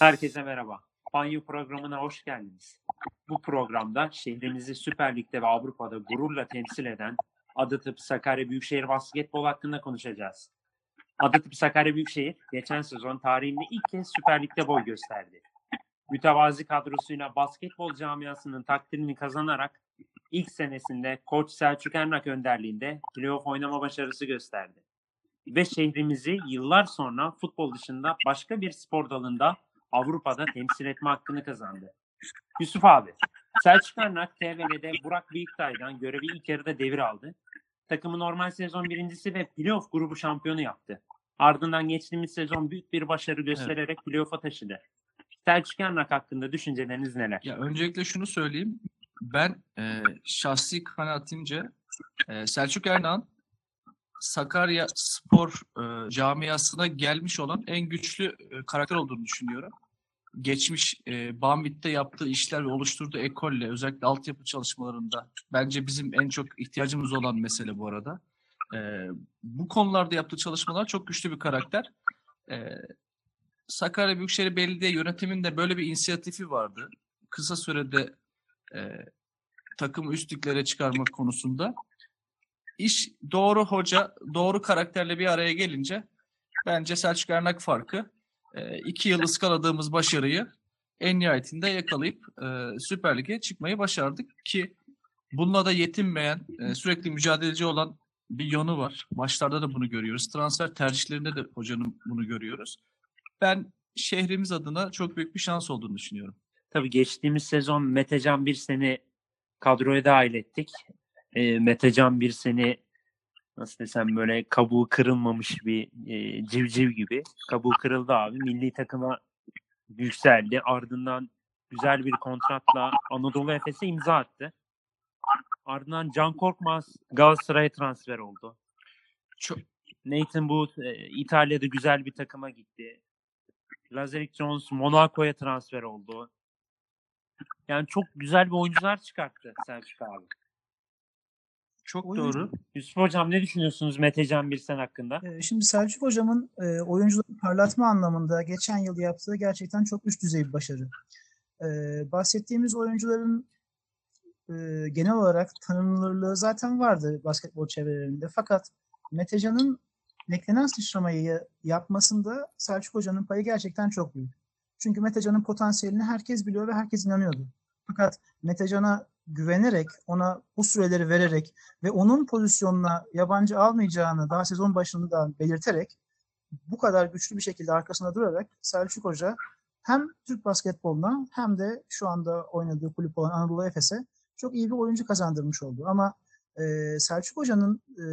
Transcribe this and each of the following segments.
Herkese merhaba. Banyo programına hoş geldiniz. Bu programda şehrimizi Süper Lig'de ve Avrupa'da gururla temsil eden Adatıp Sakarya Büyükşehir Basketbol hakkında konuşacağız. Adatıp Sakarya Büyükşehir geçen sezon tarihinde ilk kez Süper Lig'de boy gösterdi. Mütevazi kadrosuyla basketbol camiasının takdirini kazanarak ilk senesinde Koç Selçuk Ernak önderliğinde playoff oynama başarısı gösterdi. Ve şehrimizi yıllar sonra futbol dışında başka bir spor dalında Avrupa'da temsil etme hakkını kazandı. Yusuf abi, Selçuk Ernak TVL'de Burak Büyüktay'dan görevi ilk yarıda devir aldı. Takımı normal sezon birincisi ve playoff grubu şampiyonu yaptı. Ardından geçtiğimiz sezon büyük bir başarı göstererek evet. playoff'a taşıdı. Selçuk Ernak hakkında düşünceleriniz neler? Ya öncelikle şunu söyleyeyim. Ben e, şahsi kanaatimce e, Selçuk Ernak'ın Sakarya spor e, camiasına gelmiş olan en güçlü e, karakter olduğunu düşünüyorum. Geçmiş e, Bambit'te yaptığı işler ve oluşturduğu ekolle özellikle altyapı çalışmalarında bence bizim en çok ihtiyacımız olan mesele bu arada. E, bu konularda yaptığı çalışmalar çok güçlü bir karakter. E, Sakarya Büyükşehir Belediye yönetiminde böyle bir inisiyatifi vardı. Kısa sürede e, takımı üstlüklere çıkarmak konusunda iş doğru hoca, doğru karakterle bir araya gelince bence Selçuk Ernak farkı e, iki yıl ıskaladığımız başarıyı en nihayetinde yakalayıp e, Süper Lig'e çıkmayı başardık ki bununla da yetinmeyen, e, sürekli mücadeleci olan bir yönü var. Maçlarda da bunu görüyoruz. Transfer tercihlerinde de hocanın bunu görüyoruz. Ben şehrimiz adına çok büyük bir şans olduğunu düşünüyorum. Tabii geçtiğimiz sezon Metecan bir seni kadroya dahil ettik e, Metecan bir seni nasıl desem böyle kabuğu kırılmamış bir e, civciv gibi. Kabuğu kırıldı abi. Milli takıma yükseldi. Ardından güzel bir kontratla Anadolu Efes'e imza attı. Ardından Can Korkmaz Galatasaray'a transfer oldu. Çok Nathan Booth e, İtalya'da güzel bir takıma gitti. Lazeric Jones Monaco'ya transfer oldu. Yani çok güzel bir oyuncular çıkarttı Selçuk abi. Çok Oyuncu... doğru. Yusuf Hocam ne düşünüyorsunuz Metecan Birsen hakkında? Şimdi Selçuk Hocam'ın e, oyuncuları parlatma anlamında geçen yıl yaptığı gerçekten çok üst düzey bir başarı. E, bahsettiğimiz oyuncuların e, genel olarak tanınırlığı zaten vardı basketbol çevrelerinde. Fakat Metecan'ın beklenen sıçramayı yapmasında Selçuk Hoca'nın payı gerçekten çok büyük. Çünkü Metecan'ın potansiyelini herkes biliyor ve herkes inanıyordu. Fakat Metecan'a güvenerek, ona bu süreleri vererek ve onun pozisyonuna yabancı almayacağını daha sezon başında belirterek bu kadar güçlü bir şekilde arkasında durarak Selçuk Hoca hem Türk basketboluna hem de şu anda oynadığı kulüp olan Anadolu Efes'e çok iyi bir oyuncu kazandırmış oldu. Ama e, Selçuk Hoca'nın e,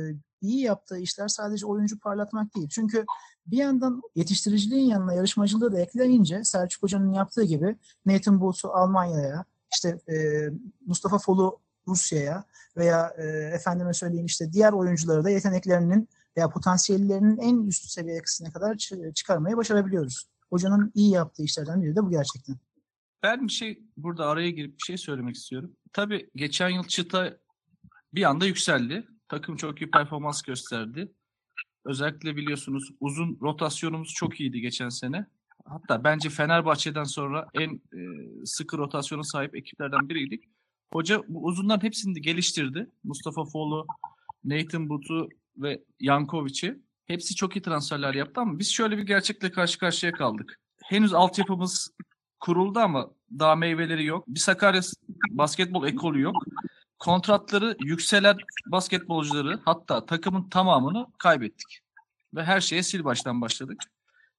iyi yaptığı işler sadece oyuncu parlatmak değil. Çünkü bir yandan yetiştiriciliğin yanına yarışmacılığı da ekleyince Selçuk Hoca'nın yaptığı gibi Nathan Booth'u Almanya'ya, işte e, Mustafa Fol'u Rusya'ya veya e, efendime söyleyeyim işte diğer oyuncuları da yeteneklerinin veya potansiyellerinin en üst seviyesine kadar çıkarmayı başarabiliyoruz. Hocanın iyi yaptığı işlerden biri de bu gerçekten. Ben bir şey burada araya girip bir şey söylemek istiyorum. Tabii geçen yıl çıta bir anda yükseldi. Takım çok iyi performans gösterdi. Özellikle biliyorsunuz uzun rotasyonumuz çok iyiydi geçen sene hatta bence Fenerbahçe'den sonra en e, sıkı rotasyona sahip ekiplerden biriydik. Hoca bu uzunların hepsini de geliştirdi. Mustafa Folu, Nathan But'u ve Yankovic'i. Hepsi çok iyi transferler yaptı ama biz şöyle bir gerçekle karşı karşıya kaldık. Henüz altyapımız kuruldu ama daha meyveleri yok. Bir Sakarya basketbol ekolü yok. Kontratları yükselen basketbolcuları hatta takımın tamamını kaybettik. Ve her şeye sil baştan başladık.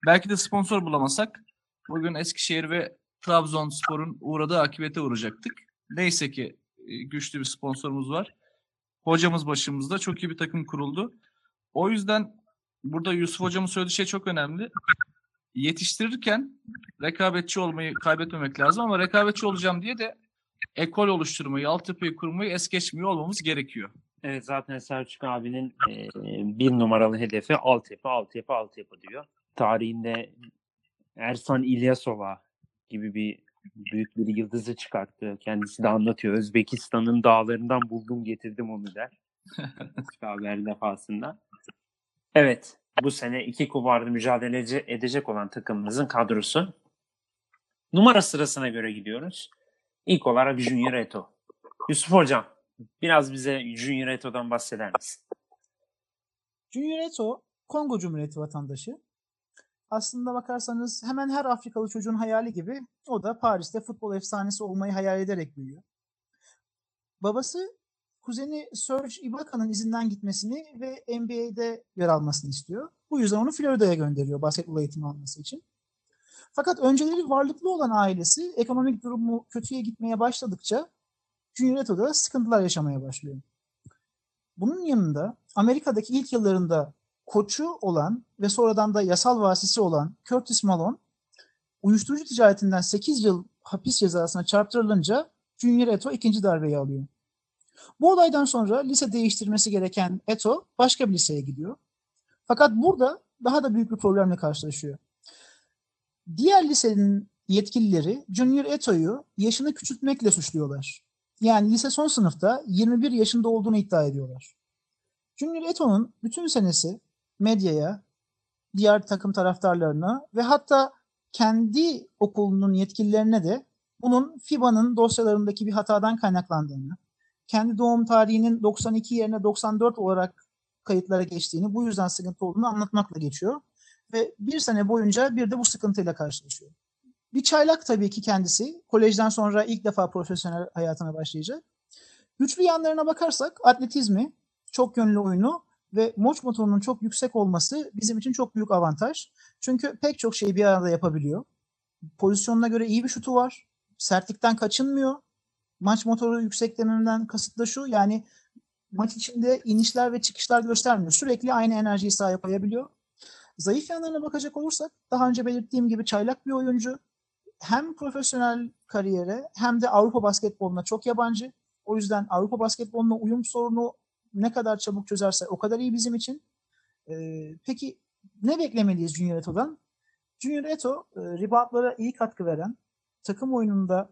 Belki de sponsor bulamasak bugün Eskişehir ve Trabzonspor'un uğradığı akibete uğrayacaktık. Neyse ki e, güçlü bir sponsorumuz var. Hocamız başımızda çok iyi bir takım kuruldu. O yüzden burada Yusuf hocamın söylediği şey çok önemli. Yetiştirirken rekabetçi olmayı kaybetmemek lazım ama rekabetçi olacağım diye de ekol oluşturmayı, altyapıyı kurmayı es geçmiyor olmamız gerekiyor. Evet zaten Selçuk abinin e, bir numaralı hedefi altyapı, altyapı, altyapı diyor tarihinde Ersan İlyasova gibi bir büyük bir yıldızı çıkarttı. Kendisi de anlatıyor. Özbekistan'ın dağlarından buldum getirdim onu der. haber defasında. Evet. Bu sene iki kuvarda mücadele edecek olan takımımızın kadrosu Numara sırasına göre gidiyoruz. İlk olarak Junior Eto. Yusuf Hocam, biraz bize Junior Eto'dan bahseder misin? Junior Eto, Kongo Cumhuriyeti vatandaşı. Aslında bakarsanız hemen her Afrikalı çocuğun hayali gibi o da Paris'te futbol efsanesi olmayı hayal ederek büyüyor. Babası kuzeni Serge Ibaka'nın izinden gitmesini ve NBA'de yer almasını istiyor. Bu yüzden onu Florida'ya gönderiyor basketbol eğitimi alması için. Fakat önceleri varlıklı olan ailesi ekonomik durumu kötüye gitmeye başladıkça Junior sıkıntılar yaşamaya başlıyor. Bunun yanında Amerika'daki ilk yıllarında koçu olan ve sonradan da yasal vasisi olan Curtis Malone uyuşturucu ticaretinden 8 yıl hapis cezasına çarptırılınca Junior Eto ikinci darbeyi alıyor. Bu olaydan sonra lise değiştirmesi gereken Eto başka bir liseye gidiyor. Fakat burada daha da büyük bir problemle karşılaşıyor. Diğer lisenin yetkilileri Junior Eto'yu yaşını küçültmekle suçluyorlar. Yani lise son sınıfta 21 yaşında olduğunu iddia ediyorlar. Junior Eto'nun bütün senesi medyaya, diğer takım taraftarlarına ve hatta kendi okulunun yetkililerine de bunun FIBA'nın dosyalarındaki bir hatadan kaynaklandığını, kendi doğum tarihinin 92 yerine 94 olarak kayıtlara geçtiğini, bu yüzden sıkıntı olduğunu anlatmakla geçiyor. Ve bir sene boyunca bir de bu sıkıntıyla karşılaşıyor. Bir çaylak tabii ki kendisi. Kolejden sonra ilk defa profesyonel hayatına başlayacak. Güçlü yanlarına bakarsak atletizmi, çok yönlü oyunu ve moç motorunun çok yüksek olması bizim için çok büyük avantaj. Çünkü pek çok şeyi bir arada yapabiliyor. Pozisyonuna göre iyi bir şutu var. Sertlikten kaçınmıyor. Maç motoru yüksek dememden kasıt da şu yani maç içinde inişler ve çıkışlar göstermiyor. Sürekli aynı enerjiyi sahaya koyabiliyor. Zayıf yanlarına bakacak olursak daha önce belirttiğim gibi çaylak bir oyuncu. Hem profesyonel kariyere hem de Avrupa basketboluna çok yabancı. O yüzden Avrupa basketboluna uyum sorunu ne kadar çabuk çözerse o kadar iyi bizim için. Ee, peki ne beklemeliyiz Junior Eto'dan? Junior Eto e, reboundlara iyi katkı veren, takım oyununda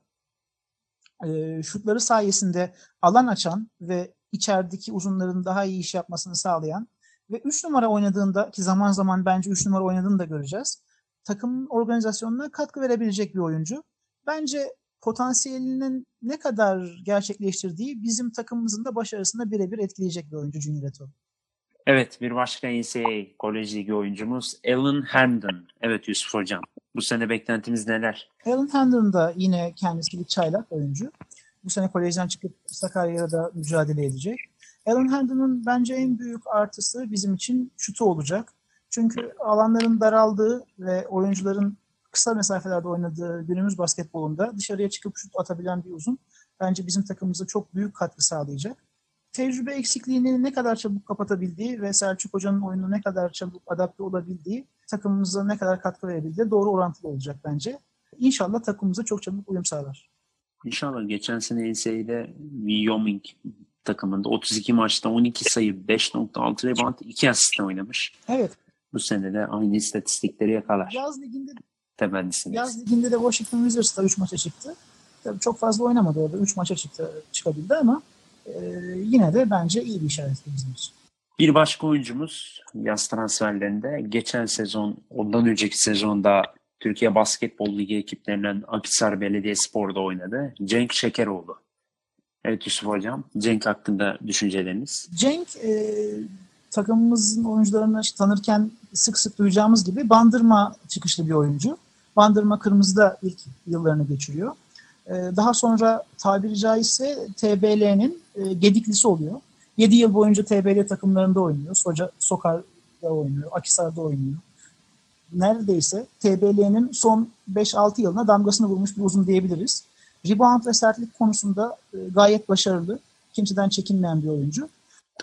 e, şutları sayesinde alan açan ve içerideki uzunların daha iyi iş yapmasını sağlayan ve 3 numara oynadığında ki zaman zaman bence 3 numara oynadığını da göreceğiz. Takımın organizasyonuna katkı verebilecek bir oyuncu. Bence potansiyelinin ne kadar gerçekleştirdiği bizim takımımızın da başarısında birebir etkileyecek bir oyuncu Junior Eto. Evet bir başka NCAA Kolej Ligi oyuncumuz Alan Herndon. Evet Yusuf Hocam. Bu sene beklentimiz neler? Alan Herndon da yine kendisi bir çaylak oyuncu. Bu sene kolejden çıkıp Sakarya'da mücadele edecek. Alan Herndon'un bence en büyük artısı bizim için şutu olacak. Çünkü alanların daraldığı ve oyuncuların kısa mesafelerde oynadığı günümüz basketbolunda dışarıya çıkıp şut atabilen bir uzun bence bizim takımımıza çok büyük katkı sağlayacak. Tecrübe eksikliğini ne kadar çabuk kapatabildiği ve Selçuk Hoca'nın oyunu ne kadar çabuk adapte olabildiği takımımıza ne kadar katkı verebildiği doğru orantılı olacak bence. İnşallah takımımıza çok çabuk uyum sağlar. İnşallah geçen sene NCAA'de Wyoming takımında 32 maçta 12 sayı, 5.6 rebound, 2 asist oynamış. Evet. Bu sene de aynı istatistikleri yakalar. Yaz liginde Temennisiniz. Yaz liginde de Washington Wizards'ta 3 maça çıktı. Tabii çok fazla oynamadı orada. 3 maça çıktı, çıkabildi ama e, yine de bence iyi bir işaret bizim için. Bir başka oyuncumuz yaz transferlerinde geçen sezon, ondan önceki sezonda Türkiye Basketbol Ligi ekiplerinden Akhisar Belediyespor'da oynadı. Cenk Şekeroğlu. Evet Yusuf Hocam, Cenk hakkında düşünceleriniz? Cenk e, takımımızın oyuncularını tanırken sık sık duyacağımız gibi bandırma çıkışlı bir oyuncu. Bandırma Kırmızı'da ilk yıllarını geçiriyor. E, daha sonra tabiri caizse TBL'nin e, gediklisi oluyor. 7 yıl boyunca TBL takımlarında oynuyor. Soca, Sokar'da oynuyor, Akisar'da oynuyor. Neredeyse TBL'nin son 5-6 yılına damgasını vurmuş bir uzun diyebiliriz. Rebound ve sertlik konusunda e, gayet başarılı. Kimseden çekinmeyen bir oyuncu.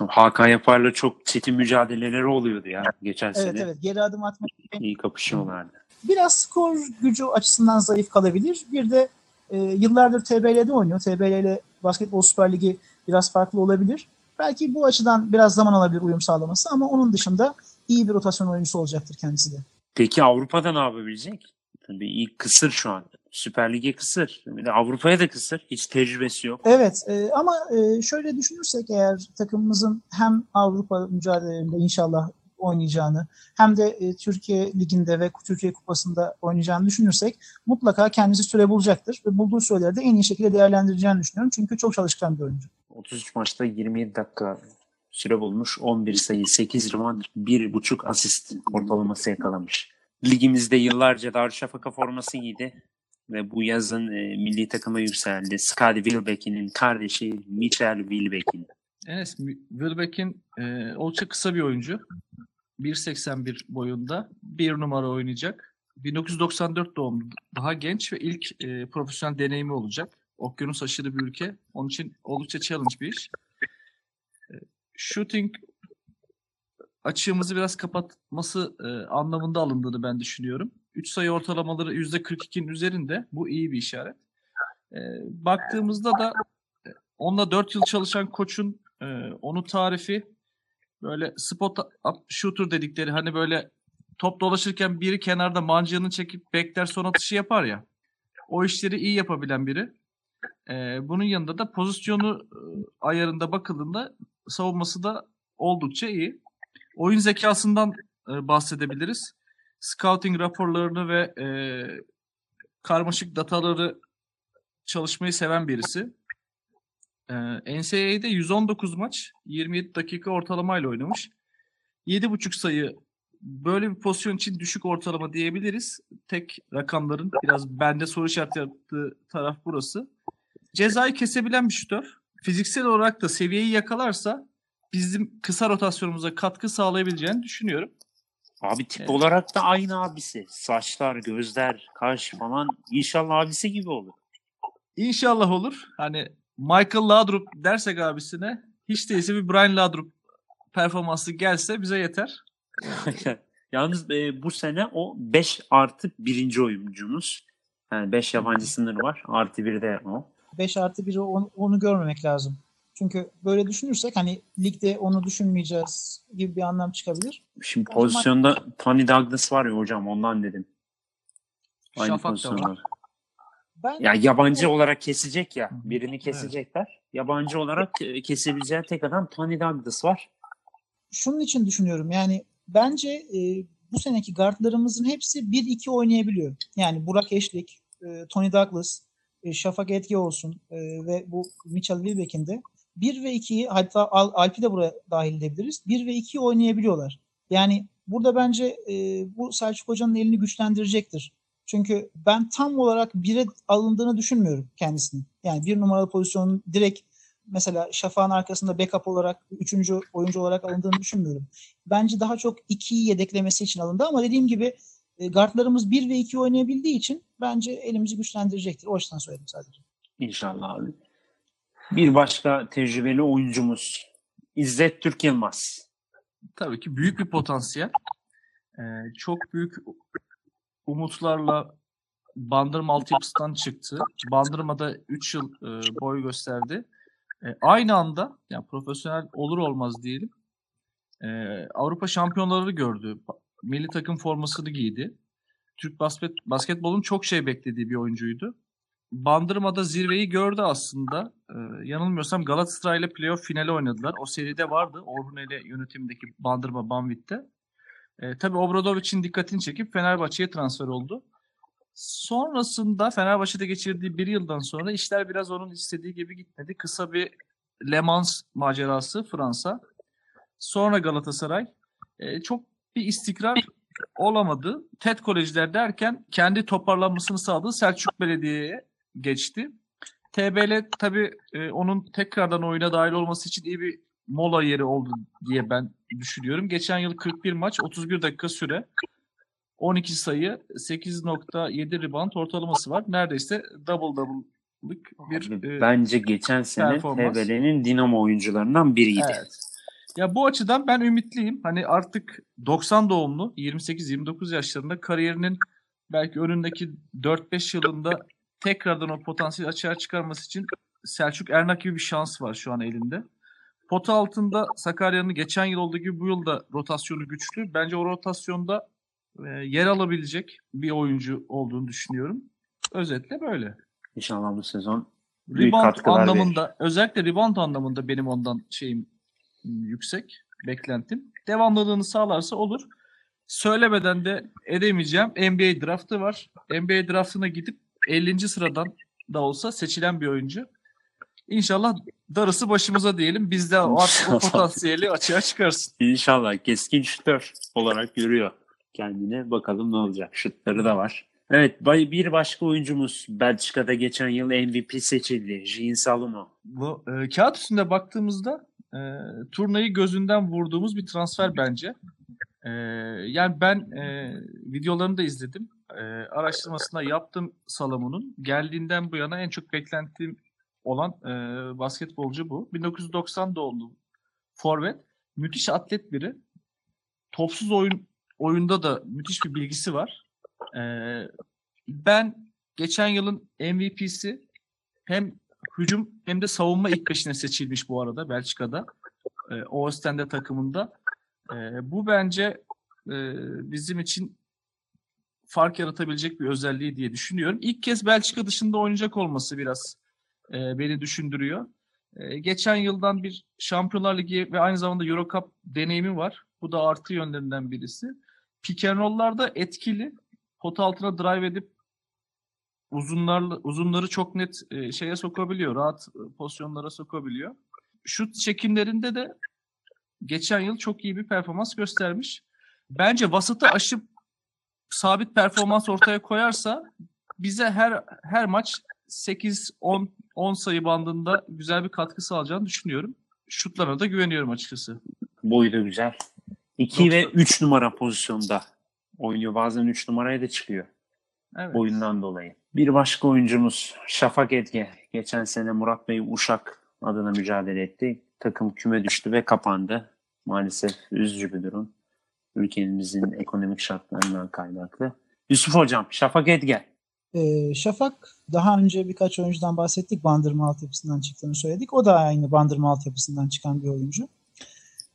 Hakan Yapar'la çok çetin mücadeleleri oluyordu ya geçen Evet sene. evet geri adım atmak İyi kapışıyorlardı. Biraz skor gücü açısından zayıf kalabilir. Bir de e, yıllardır TBL'de oynuyor. TBL ile Basketbol Süper Ligi biraz farklı olabilir. Belki bu açıdan biraz zaman alabilir uyum sağlaması ama onun dışında iyi bir rotasyon oyuncusu olacaktır kendisi de. Peki Avrupa'da ne yapabilecek? Tabii ilk kısır şu an. Süper Lig'e kısır. Bir de Avrupa'ya da kısır. Hiç tecrübesi yok. Evet e, ama e, şöyle düşünürsek eğer takımımızın hem Avrupa mücadelelerinde inşallah oynayacağını hem de e, Türkiye Ligi'nde ve Türkiye Kupası'nda oynayacağını düşünürsek mutlaka kendisi süre bulacaktır ve bulduğu süreleri de en iyi şekilde değerlendireceğini düşünüyorum. Çünkü çok çalışkan bir oyuncu. 33 maçta 27 dakika süre bulmuş. 11 sayı, 8 rebound, 1.5 asist ortalaması yakalamış. Ligimizde yıllarca Darüşşafaka forması giydi ve bu yazın e, milli takıma yükseldi. Skadi Wilbeck'in kardeşi Michel Wilbeck'in. Enes Wilbeck'in e, oldukça kısa bir oyuncu. 1.81 boyunda. Bir numara oynayacak. 1994 doğumlu. Daha genç ve ilk e, profesyonel deneyimi olacak. Okyanus aşırı bir ülke. Onun için oldukça challenge bir iş. E, shooting açığımızı biraz kapatması e, anlamında alındığını ben düşünüyorum. 3 sayı ortalamaları %42'nin üzerinde. Bu iyi bir işaret. E, baktığımızda da e, onunla 4 yıl çalışan koçun e, onu tarifi böyle spot up shooter dedikleri hani böyle top dolaşırken biri kenarda mancığını çekip bekler son atışı yapar ya. O işleri iyi yapabilen biri. E, bunun yanında da pozisyonu e, ayarında bakıldığında savunması da oldukça iyi. Oyun zekasından e, bahsedebiliriz. Scouting raporlarını ve e, karmaşık dataları çalışmayı seven birisi. E, NCAA'de 119 maç, 27 dakika ortalamayla oynamış. 7.5 sayı böyle bir pozisyon için düşük ortalama diyebiliriz. Tek rakamların biraz bende soru işareti yaptığı taraf burası. Cezayı kesebilen bir şutör. Fiziksel olarak da seviyeyi yakalarsa bizim kısa rotasyonumuza katkı sağlayabileceğini düşünüyorum. Abi tip Evet. olarak da aynı abisi. Saçlar, gözler, kaş falan inşallah abisi gibi olur. İnşallah olur. Hani Michael Laudrup dersek abisine hiç değilse bir Brian Laudrup performansı gelse bize yeter. Yalnız e, bu sene o 5 artı birinci oyuncumuz. Yani 5 yabancı sınırı var. Artı bir de o. 5 artı 1'i onu, onu görmemek lazım. Çünkü böyle düşünürsek hani ligde onu düşünmeyeceğiz gibi bir anlam çıkabilir. Şimdi pozisyonda Tony Douglas var ya hocam ondan dedim. Aynı Şafak da pozisyonda. var. Ben Ya yabancı olarak kesecek ya. Birini kesecekler. Yabancı olarak e, kesebileceği tek adam Tony Douglas var. şunun için düşünüyorum. Yani bence e, bu seneki guardlarımızın hepsi 1-2 oynayabiliyor. Yani Burak Eşlik, e, Tony Douglas, e, Şafak Etke olsun e, ve bu Mitchell Wilbeck'in de 1 ve 2'yi hatta Al, Alp'i de buraya dahil edebiliriz. 1 ve 2'yi oynayabiliyorlar. Yani burada bence e, bu Selçuk Hoca'nın elini güçlendirecektir. Çünkü ben tam olarak 1'e alındığını düşünmüyorum kendisinin. Yani bir numaralı pozisyonun direkt mesela Şafak'ın arkasında backup olarak, üçüncü oyuncu olarak alındığını düşünmüyorum. Bence daha çok 2'yi yedeklemesi için alındı ama dediğim gibi e, guardlarımız 1 ve 2 oynayabildiği için bence elimizi güçlendirecektir. O açıdan söyledim sadece. İnşallah abi. Bir başka tecrübeli oyuncumuz İzzet Türk Yılmaz. Tabii ki büyük bir potansiyel. Ee, çok büyük umutlarla Bandırma altyapısından çıktı. Bandırma'da 3 yıl e, boy gösterdi. E, aynı anda yani profesyonel olur olmaz diyelim. e, Avrupa şampiyonları gördü. Milli takım formasını giydi. Türk basket, basketbolun çok şey beklediği bir oyuncuydu. Bandırma'da zirveyi gördü aslında. E, yanılmıyorsam Galatasaray ile playoff finali oynadılar. O seride vardı. Orhun ile yönetimindeki Bandırma Banvit'te. E, tabii Obradovic'in dikkatini çekip Fenerbahçe'ye transfer oldu. Sonrasında Fenerbahçe'de geçirdiği bir yıldan sonra işler biraz onun istediği gibi gitmedi. Kısa bir Le Mans macerası Fransa. Sonra Galatasaray. E, çok bir istikrar olamadı. TED Kolejler derken kendi toparlanmasını sağladığı Selçuk Belediye'ye geçti. TBL tabii e, onun tekrardan oyuna dahil olması için iyi bir mola yeri oldu diye ben düşünüyorum. Geçen yıl 41 maç, 31 dakika süre. 12 sayı, 8.7 rebound ortalaması var. Neredeyse double double'lık bir Abi, e, Bence geçen sene. TBL'nin dinamo oyuncularından biriydi. Evet. Ya bu açıdan ben ümitliyim. Hani artık 90 doğumlu, 28-29 yaşlarında kariyerinin belki önündeki 4-5 yılında tekrardan o potansiyeli açığa çıkarması için Selçuk Ernak gibi bir şans var şu an elinde. Pota altında Sakarya'nın geçen yıl olduğu gibi bu yıl da rotasyonu güçlü. Bence o rotasyonda e, yer alabilecek bir oyuncu olduğunu düşünüyorum. Özetle böyle. İnşallah bu sezon Rebound katkılar verir. anlamında özellikle rebound anlamında benim ondan şeyim m, yüksek. beklentim. Devamlılığını sağlarsa olur. Söylemeden de edemeyeceğim. NBA draftı var. NBA draftına gidip 50. sıradan da olsa seçilen bir oyuncu. İnşallah darısı başımıza diyelim. Biz de artık o potansiyeli açığa çıkarsın. İnşallah keskin şütör olarak görüyor kendine. Bakalım ne olacak. Şutları da var. Evet bir başka oyuncumuz Belçika'da geçen yıl MVP seçildi. Jean Salomo. Bu e, kağıt üstünde baktığımızda e, turnayı gözünden vurduğumuz bir transfer bence. E, yani ben e, videolarını da izledim. E, araştırmasında yaptım Salomon'un. Geldiğinden bu yana en çok beklentim olan e, basketbolcu bu. 1990 doğumlu forvet. Müthiş atlet biri. Topsuz oyun oyunda da müthiş bir bilgisi var. E, ben geçen yılın MVP'si hem hücum hem de savunma ilk beşine seçilmiş bu arada Belçika'da. E, o Ostende takımında. E, bu bence e, bizim için fark yaratabilecek bir özelliği diye düşünüyorum. İlk kez Belçika dışında oynayacak olması biraz e, beni düşündürüyor. E, geçen yıldan bir Şampiyonlar Ligi ve aynı zamanda Euro Cup deneyimi var. Bu da artı yönlerinden birisi. Pick and etkili. Pot altına drive edip uzunlarla uzunları çok net e, şeye sokabiliyor. Rahat e, pozisyonlara sokabiliyor. Şut çekimlerinde de geçen yıl çok iyi bir performans göstermiş. Bence vasıtı aşıp sabit performans ortaya koyarsa bize her her maç 8 10 10 sayı bandında güzel bir katkı sağlayacağını düşünüyorum. Şutlarına da güveniyorum açıkçası. Boyu da güzel. 2 Yoksa- ve 3 numara pozisyonda oynuyor. Bazen 3 numaraya da çıkıyor Evet. boyundan dolayı. Bir başka oyuncumuz Şafak Edge. Geçen sene Murat Bey Uşak adına mücadele etti. Takım küme düştü ve kapandı. Maalesef üzücü bir durum. Ülkemizin ekonomik şartlarından kaynaklı. Yusuf Hocam, Şafak Edge. Ee, Şafak daha önce birkaç oyuncudan bahsettik. Bandırma altyapısından çıktığını söyledik. O da aynı Bandırma altyapısından çıkan bir oyuncu.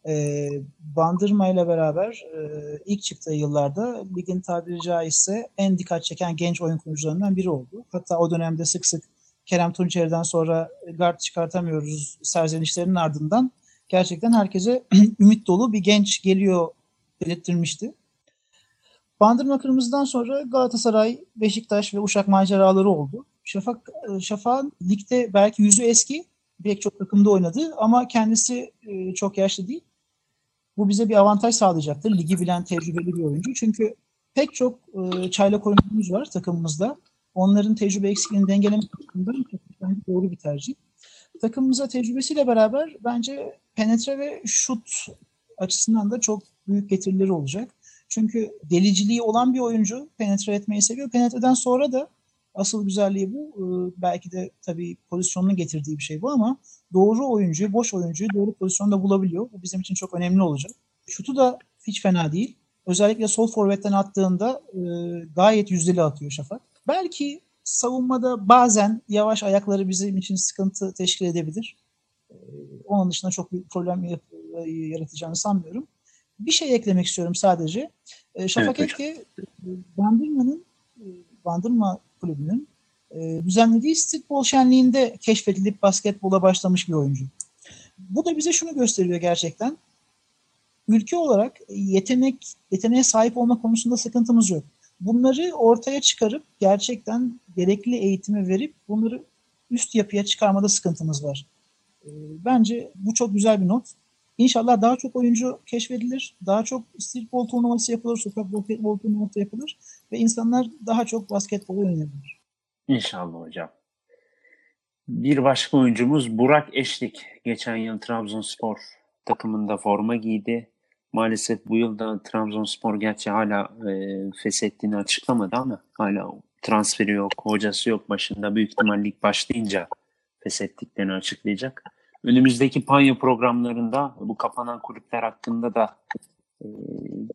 Ee, Bandırma ile beraber e, ilk çıktığı yıllarda ligin tabiri caizse en dikkat çeken genç oyun kurucularından biri oldu. Hatta o dönemde sık sık Kerem Tunçeri'den sonra guard çıkartamıyoruz serzenişlerinin ardından gerçekten herkese ümit dolu bir genç geliyor belirttirmişti. Bandırma Kırmızı'dan sonra Galatasaray, Beşiktaş ve Uşak maceraları oldu. Şafak Şafak'ın ligde belki yüzü eski, pek çok takımda oynadı ama kendisi e, çok yaşlı değil. Bu bize bir avantaj sağlayacaktır. Ligi bilen tecrübeli bir oyuncu. Çünkü pek çok e, çaylak oyuncumuz var takımımızda. Onların tecrübe eksikliğini dengelemek bence doğru bir tercih. Takımımıza tecrübesiyle beraber bence penetre ve şut açısından da çok büyük getirileri olacak. Çünkü deliciliği olan bir oyuncu penetre etmeyi seviyor. Penetreden sonra da asıl güzelliği bu. Ee, belki de tabii pozisyonunun getirdiği bir şey bu ama doğru oyuncuyu, boş oyuncuyu doğru pozisyonda bulabiliyor. Bu bizim için çok önemli olacak. Şutu da hiç fena değil. Özellikle sol forvetten attığında e, gayet yüzdeli atıyor Şafak. Belki savunmada bazen yavaş ayakları bizim için sıkıntı teşkil edebilir. Ee, onun dışında çok büyük problem yaratacağını sanmıyorum. Bir şey eklemek istiyorum sadece. Ee, Şafak Evet Etke, Bandırma'nın e, Bandırma Kulübü'nün e, düzenlediği streetball şenliğinde keşfedilip basketbola başlamış bir oyuncu. Bu da bize şunu gösteriyor gerçekten. Ülke olarak yetenek yeteneğe sahip olma konusunda sıkıntımız yok. Bunları ortaya çıkarıp gerçekten gerekli eğitimi verip bunları üst yapıya çıkarmada sıkıntımız var. E, Bence bu çok güzel bir not. İnşallah daha çok oyuncu keşfedilir, daha çok streetball turnuvası yapılır, sokak basketbol turnuvası yapılır ve insanlar daha çok basketbol oynayabilir. İnşallah hocam. Bir başka oyuncumuz Burak Eşlik. Geçen yıl Trabzonspor takımında forma giydi. Maalesef bu yılda Trabzonspor gerçi hala e, feshettiğini açıklamadı ama hala transferi yok, hocası yok başında. Büyük ihtimal lig başlayınca feshettiklerini açıklayacak. Önümüzdeki panyo programlarında bu kapanan kulüpler hakkında da e,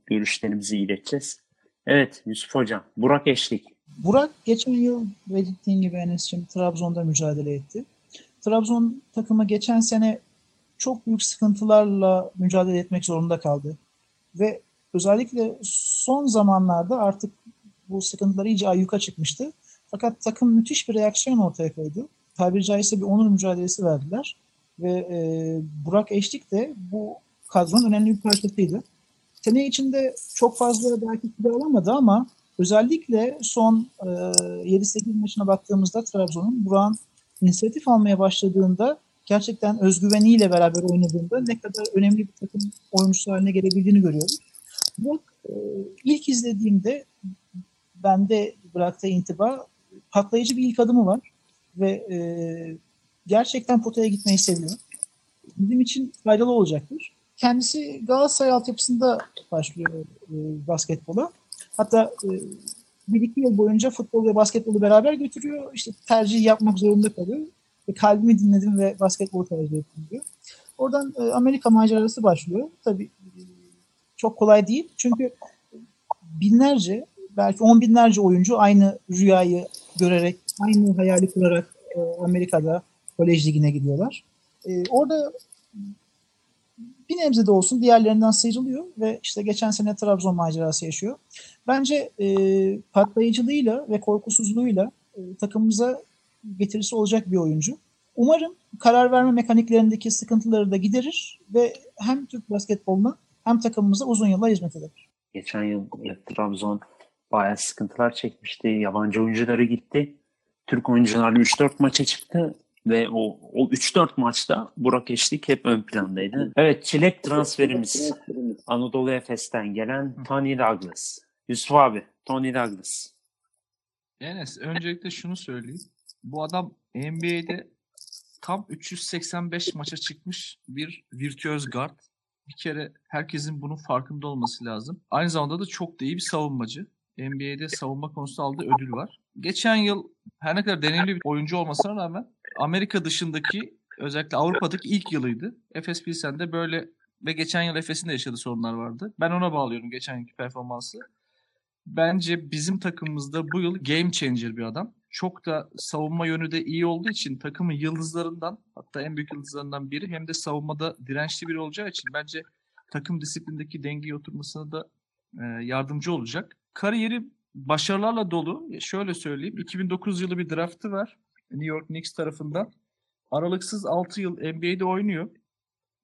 görüşlerimizi ileteceğiz. Evet Yusuf Hocam, Burak Eşlik. Burak geçen yıl belirttiğin gibi Enes'ciğim Trabzon'da mücadele etti. Trabzon takımı geçen sene çok büyük sıkıntılarla mücadele etmek zorunda kaldı. Ve özellikle son zamanlarda artık bu sıkıntılar iyice ayyuka çıkmıştı. Fakat takım müthiş bir reaksiyon ortaya koydu. Tabiri caizse bir onur mücadelesi verdiler. Ve e, Burak Eşlik de bu kadronun önemli bir parçasıydı. Sene içinde çok fazla belki süre alamadı ama özellikle son e, 7-8 maçına baktığımızda Trabzon'un Burak'ın inisiyatif almaya başladığında gerçekten özgüveniyle beraber oynadığında ne kadar önemli bir takım oyuncusu haline gelebildiğini görüyoruz. Burak e, ilk izlediğimde bende bıraktığı intiba patlayıcı bir ilk adımı var ve e, gerçekten potaya gitmeyi seviyor. Bizim için faydalı olacaktır. Kendisi Galatasaray altyapısında başlıyor e, basketbola. Hatta e, iki yıl boyunca futbol ve basketbolu beraber götürüyor. İşte tercih yapmak zorunda kalıyor. Ve kalbimi dinledim ve basketbolu tercih ettim diyor. Oradan e, Amerika macerası başlıyor. Tabii e, çok kolay değil. Çünkü binlerce, belki on binlerce oyuncu aynı rüyayı görerek, aynı hayali kurarak e, Amerika'da kolej ligine gidiyorlar. E, orada bir nebze de olsun diğerlerinden sıyrılıyor ve işte geçen sene Trabzon macerası yaşıyor. Bence e, patlayıcılığıyla ve korkusuzluğuyla e, takımımıza getirisi olacak bir oyuncu. Umarım karar verme mekaniklerindeki sıkıntıları da giderir ve hem Türk basketboluna hem takımımıza uzun yıllar hizmet eder. Geçen yıl Trabzon bayağı sıkıntılar çekmişti. Yabancı oyuncuları gitti. Türk oyuncular 3-4 maça çıktı ve o, o 3-4 maçta Burak Eşlik hep ön plandaydı. Evet çilek transferimiz Anadolu Efes'ten gelen Tony Douglas. Yusuf abi Tony Douglas. Enes öncelikle şunu söyleyeyim. Bu adam NBA'de tam 385 maça çıkmış bir virtüöz guard. Bir kere herkesin bunun farkında olması lazım. Aynı zamanda da çok da iyi bir savunmacı. NBA'de savunma konusunda aldığı ödül var. Geçen yıl her ne kadar deneyimli bir oyuncu olmasına rağmen Amerika dışındaki özellikle Avrupa'daki ilk yılıydı. Efes Pilsen'de böyle ve geçen yıl Efes'in de yaşadığı sorunlar vardı. Ben ona bağlıyorum geçen yılki performansı. Bence bizim takımımızda bu yıl game changer bir adam. Çok da savunma yönü de iyi olduğu için takımın yıldızlarından hatta en büyük yıldızlarından biri hem de savunmada dirençli biri olacağı için bence takım disiplindeki dengeyi oturmasına da e, yardımcı olacak. Kariyeri başarılarla dolu. Şöyle söyleyeyim. 2009 yılı bir draftı var. New York Knicks tarafından. Aralıksız 6 yıl NBA'de oynuyor.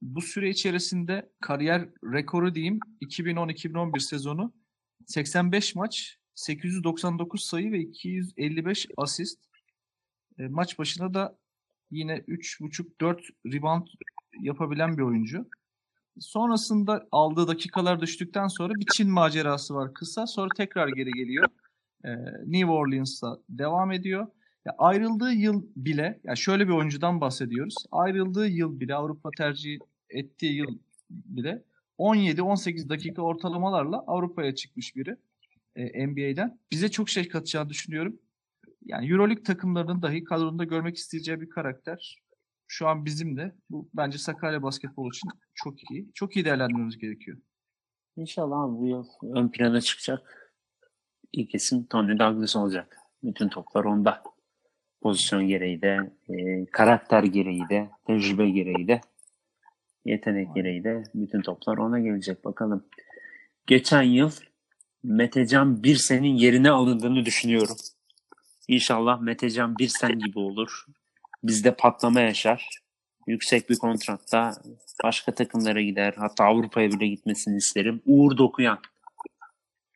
Bu süre içerisinde kariyer rekoru diyeyim 2010-2011 sezonu 85 maç, 899 sayı ve 255 asist. E, maç başına da yine 3.5-4 rebound yapabilen bir oyuncu. Sonrasında aldığı dakikalar düştükten sonra bir Çin macerası var kısa. Sonra tekrar geri geliyor. E, New Orleans'ta devam ediyor. Ya ayrıldığı yıl bile, ya şöyle bir oyuncudan bahsediyoruz. Ayrıldığı yıl bile, Avrupa tercih ettiği yıl bile 17-18 dakika ortalamalarla Avrupa'ya çıkmış biri e, NBA'den. Bize çok şey katacağını düşünüyorum. Yani Euroleague takımlarının dahi kadronunda görmek isteyeceği bir karakter. Şu an bizim de. Bu bence Sakarya basketbol için çok iyi. Çok iyi değerlendirmemiz gerekiyor. İnşallah bu yıl ön plana çıkacak. İlk isim Tony Douglas olacak. Bütün toplar onda. Pozisyon gereği de, e, karakter gereği de, tecrübe gereği de, yetenek gereği de bütün toplar ona gelecek bakalım. Geçen yıl Metecan Birsen'in yerine alındığını düşünüyorum. İnşallah Metecan Birsen gibi olur. Bizde patlama yaşar. Yüksek bir kontratta başka takımlara gider. Hatta Avrupa'ya bile gitmesini isterim. Uğur Dokuyan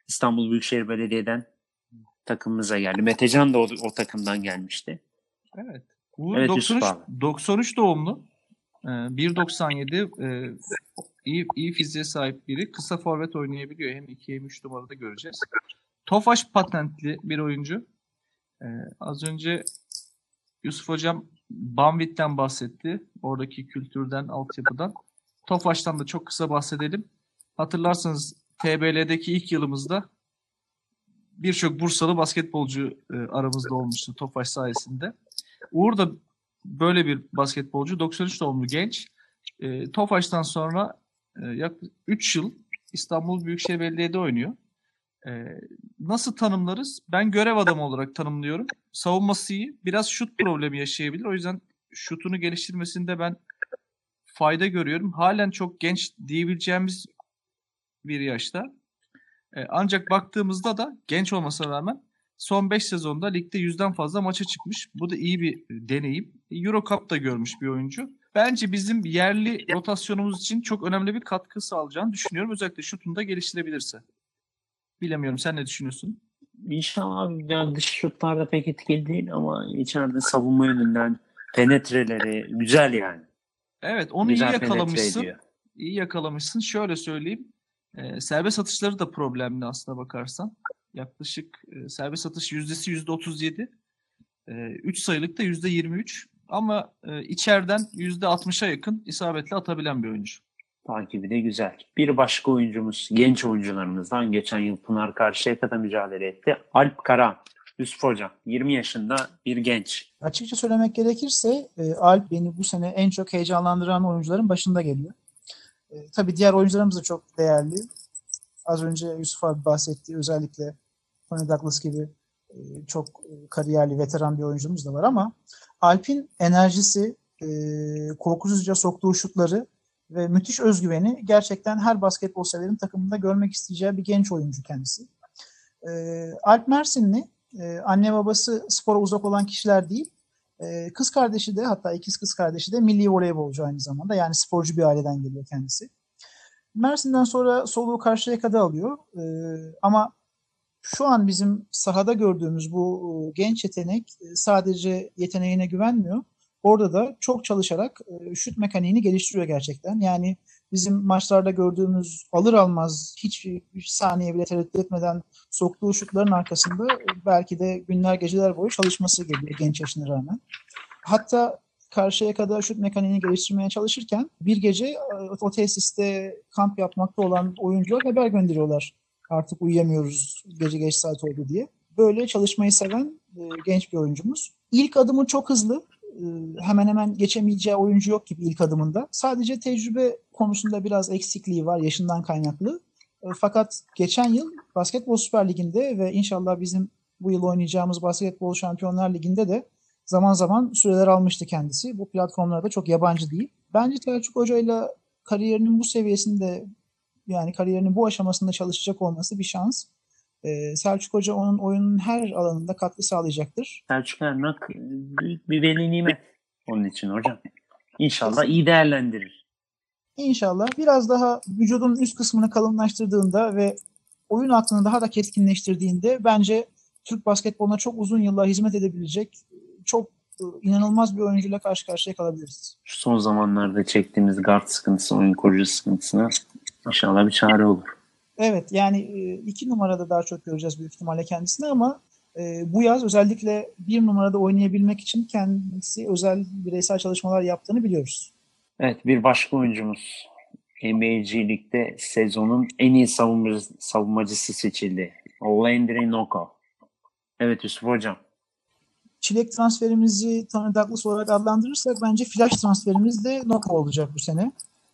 İstanbul Büyükşehir Belediye'den takımımıza geldi. Metecan da o, o takımdan gelmişti. Evet. Uğur Evet, 93, Yusuf abi. 93 doğumlu. Ee, 1.97 e, iyi, iyi fiziğe sahip biri. Kısa forvet oynayabiliyor. Hem 2 hem 3 numarada göreceğiz. Tofaş patentli bir oyuncu. Ee, az önce Yusuf Hocam Banvit'ten bahsetti. Oradaki kültürden, altyapıdan. Tofaş'tan da çok kısa bahsedelim. Hatırlarsanız TBL'deki ilk yılımızda birçok Bursalı basketbolcu e, aramızda olmuştu Tofaş sayesinde. Uğur da böyle bir basketbolcu. 93 doğumlu genç. E, Tofaş'tan sonra e, yaklaşık 3 yıl İstanbul Büyükşehir Belediye'de oynuyor. E, nasıl tanımlarız? Ben görev adamı olarak tanımlıyorum. Savunması iyi. Biraz şut problemi yaşayabilir. O yüzden şutunu geliştirmesinde ben fayda görüyorum. Halen çok genç diyebileceğimiz bir yaşta. E, ancak baktığımızda da genç olmasına rağmen son 5 sezonda ligde yüzden fazla maça çıkmış. Bu da iyi bir deneyim. Euro Cup da görmüş bir oyuncu. bence bizim yerli rotasyonumuz için çok önemli bir katkı sağlayacağını düşünüyorum. Özellikle şutunu da geliştirebilirse. Bilemiyorum sen ne düşünüyorsun? İnşallah yani dış şutlarda pek etkili değil ama içeride savunma yönünden penetreleri güzel yani. Evet onu güzel iyi yakalamışsın. İyi yakalamışsın. Şöyle söyleyeyim. E, serbest atışları da problemli aslına bakarsan. Yaklaşık e, serbest atış yüzdesi yüzde 37. 3 sayılıkta yüzde 23. Ama e, içeriden yüzde 60'a yakın isabetle atabilen bir oyuncu. Takibi de güzel. Bir başka oyuncumuz genç oyuncularımızdan geçen yıl Pınar Karşıyaka'da mücadele etti. Alp Kara. Yusuf Hocam 20 yaşında bir genç. Açıkça söylemek gerekirse e, Alp beni bu sene en çok heyecanlandıran oyuncuların başında geliyor. E, tabii diğer oyuncularımız da çok değerli. Az önce Yusuf abi bahsettiği özellikle Tony Douglas gibi e, çok e, kariyerli, veteran bir oyuncumuz da var ama Alp'in enerjisi, e, korkusuzca soktuğu şutları ve müthiş özgüveni gerçekten her basketbol severin takımında görmek isteyeceği bir genç oyuncu kendisi. Alp Mersinli, anne babası spora uzak olan kişiler değil, e, kız kardeşi de hatta ikiz kız kardeşi de milli voleybolcu aynı zamanda. Yani sporcu bir aileden geliyor kendisi. Mersin'den sonra soluğu Karşıyaka'da alıyor. E, ama şu an bizim sahada gördüğümüz bu e, genç yetenek e, sadece yeteneğine güvenmiyor. Orada da çok çalışarak e, şut mekaniğini geliştiriyor gerçekten. Yani bizim maçlarda gördüğümüz alır almaz hiç bir saniye bile tereddüt etmeden soktuğu şutların arkasında belki de günler geceler boyu çalışması geliyor genç yaşına rağmen. Hatta karşıya kadar şut mekaniğini geliştirmeye çalışırken bir gece o tesiste kamp yapmakta olan oyuncular haber gönderiyorlar. Artık uyuyamıyoruz gece geç saat oldu diye. Böyle çalışmayı seven genç bir oyuncumuz. İlk adımı çok hızlı hemen hemen geçemeyeceği oyuncu yok gibi ilk adımında. Sadece tecrübe konusunda biraz eksikliği var yaşından kaynaklı. Fakat geçen yıl Basketbol Süper Ligi'nde ve inşallah bizim bu yıl oynayacağımız Basketbol Şampiyonlar Ligi'nde de zaman zaman süreler almıştı kendisi. Bu platformlarda çok yabancı değil. Bence Selçuk Hoca ile kariyerinin bu seviyesinde yani kariyerinin bu aşamasında çalışacak olması bir şans. Ee, Selçuk Hoca onun oyunun her alanında katkı sağlayacaktır. Selçuk Ernak büyük bir veli nimet onun için hocam. İnşallah iyi değerlendirir. İnşallah biraz daha vücudun üst kısmını kalınlaştırdığında ve oyun aklını daha da keskinleştirdiğinde bence Türk basketboluna çok uzun yıllar hizmet edebilecek çok inanılmaz bir oyuncuyla karşı karşıya kalabiliriz. Şu son zamanlarda çektiğimiz guard sıkıntısı, oyun kurucu sıkıntısına inşallah bir çare olur. Evet yani iki numarada daha çok göreceğiz büyük ihtimalle kendisini ama bu yaz özellikle bir numarada oynayabilmek için kendisi özel bireysel çalışmalar yaptığını biliyoruz. Evet bir başka oyuncumuz NBA'ci Lig'de sezonun en iyi savunmacısı, savunmacısı seçildi. Landry Noko. Evet Yusuf Hocam. Çilek transferimizi Tony Douglas olarak adlandırırsak bence flash transferimiz de Noko olacak bu sene.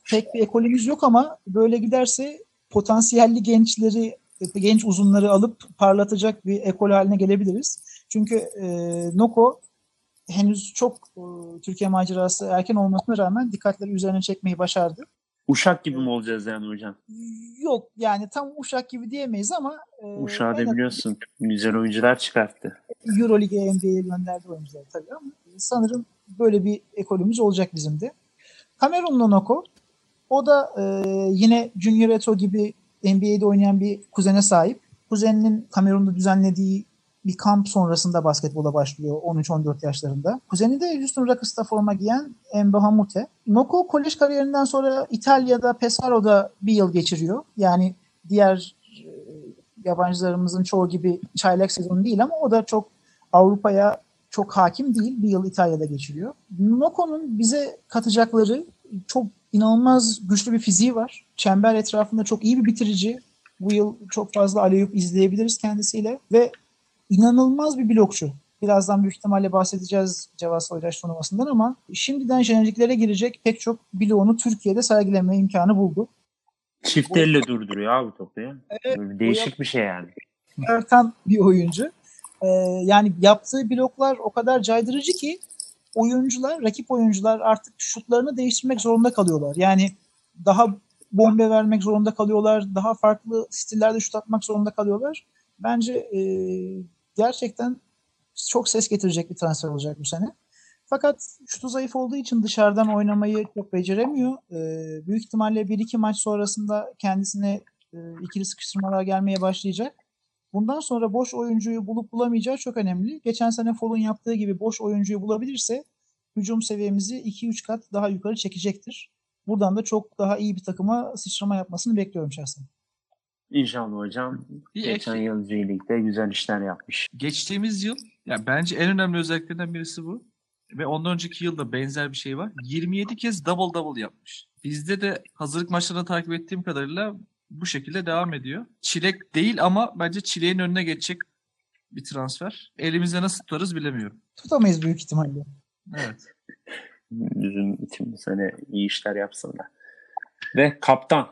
Tek bir ekolümüz yok ama böyle giderse potansiyelli gençleri, genç uzunları alıp parlatacak bir ekol haline gelebiliriz. Çünkü e, Noko henüz çok e, Türkiye macerası erken olmasına rağmen dikkatleri üzerine çekmeyi başardı. Uşak gibi mi olacağız yani hocam? Yok yani tam uşak gibi diyemeyiz ama e, Uşağı da biliyorsun güzel oyuncular çıkarttı. Euroleague'e NBA'ye gönderdi oyuncular tabii ama sanırım böyle bir ekolümüz olacak bizim de. Kamerunlu Noko o da e, yine Junior Eto gibi NBA'de oynayan bir kuzene sahip. Kuzeninin Kamerun'da düzenlediği bir kamp sonrasında basketbola başlıyor 13-14 yaşlarında. Kuzeni de Houston Rockets'ta forma giyen Emba Hamute. Noko kolej kariyerinden sonra İtalya'da Pesaro'da bir yıl geçiriyor. Yani diğer e, yabancılarımızın çoğu gibi çaylak sezonu değil ama o da çok Avrupa'ya çok hakim değil. Bir yıl İtalya'da geçiriyor. Noko'nun bize katacakları çok inanılmaz güçlü bir fiziği var. Çember etrafında çok iyi bir bitirici. Bu yıl çok fazla aleyup izleyebiliriz kendisiyle ve inanılmaz bir blokçu. Birazdan büyük ihtimalle bahsedeceğiz Cevaz Soydaş turnuvasından ama şimdiden jeneriklere girecek pek çok bloğunu Türkiye'de sergileme imkanı buldu. Çift elle durduruyor abi topu ya. Evet, Böyle değişik bir şey yani. Ertan bir oyuncu. Ee, yani yaptığı bloklar o kadar caydırıcı ki oyuncular, rakip oyuncular artık şutlarını değiştirmek zorunda kalıyorlar. Yani daha bombe vermek zorunda kalıyorlar. Daha farklı stillerde şut atmak zorunda kalıyorlar. Bence e, gerçekten çok ses getirecek bir transfer olacak bu sene. Fakat şutu zayıf olduğu için dışarıdan oynamayı çok beceremiyor. Ee, büyük ihtimalle 1-2 maç sonrasında kendisine e, ikili sıkıştırmalar gelmeye başlayacak. Bundan sonra boş oyuncuyu bulup bulamayacağı çok önemli. Geçen sene Fall'un yaptığı gibi boş oyuncuyu bulabilirse hücum seviyemizi 2-3 kat daha yukarı çekecektir. Buradan da çok daha iyi bir takıma sıçrama yapmasını bekliyorum şahsen. İnşallah hocam. Bir Geçen ek- yıl G-League'de güzel işler yapmış. geçtiğimiz yıl ya bence en önemli özelliklerinden birisi bu. Ve ondan önceki yılda benzer bir şey var. 27 kez double double yapmış. Bizde de hazırlık maçlarını takip ettiğim kadarıyla bu şekilde devam ediyor. Çilek değil ama bence çileğin önüne geçecek bir transfer. Elimizde nasıl tutarız bilemiyorum. Tutamayız büyük ihtimalle. Evet. Bizim için bu sene iyi işler yapsın da. Ve kaptan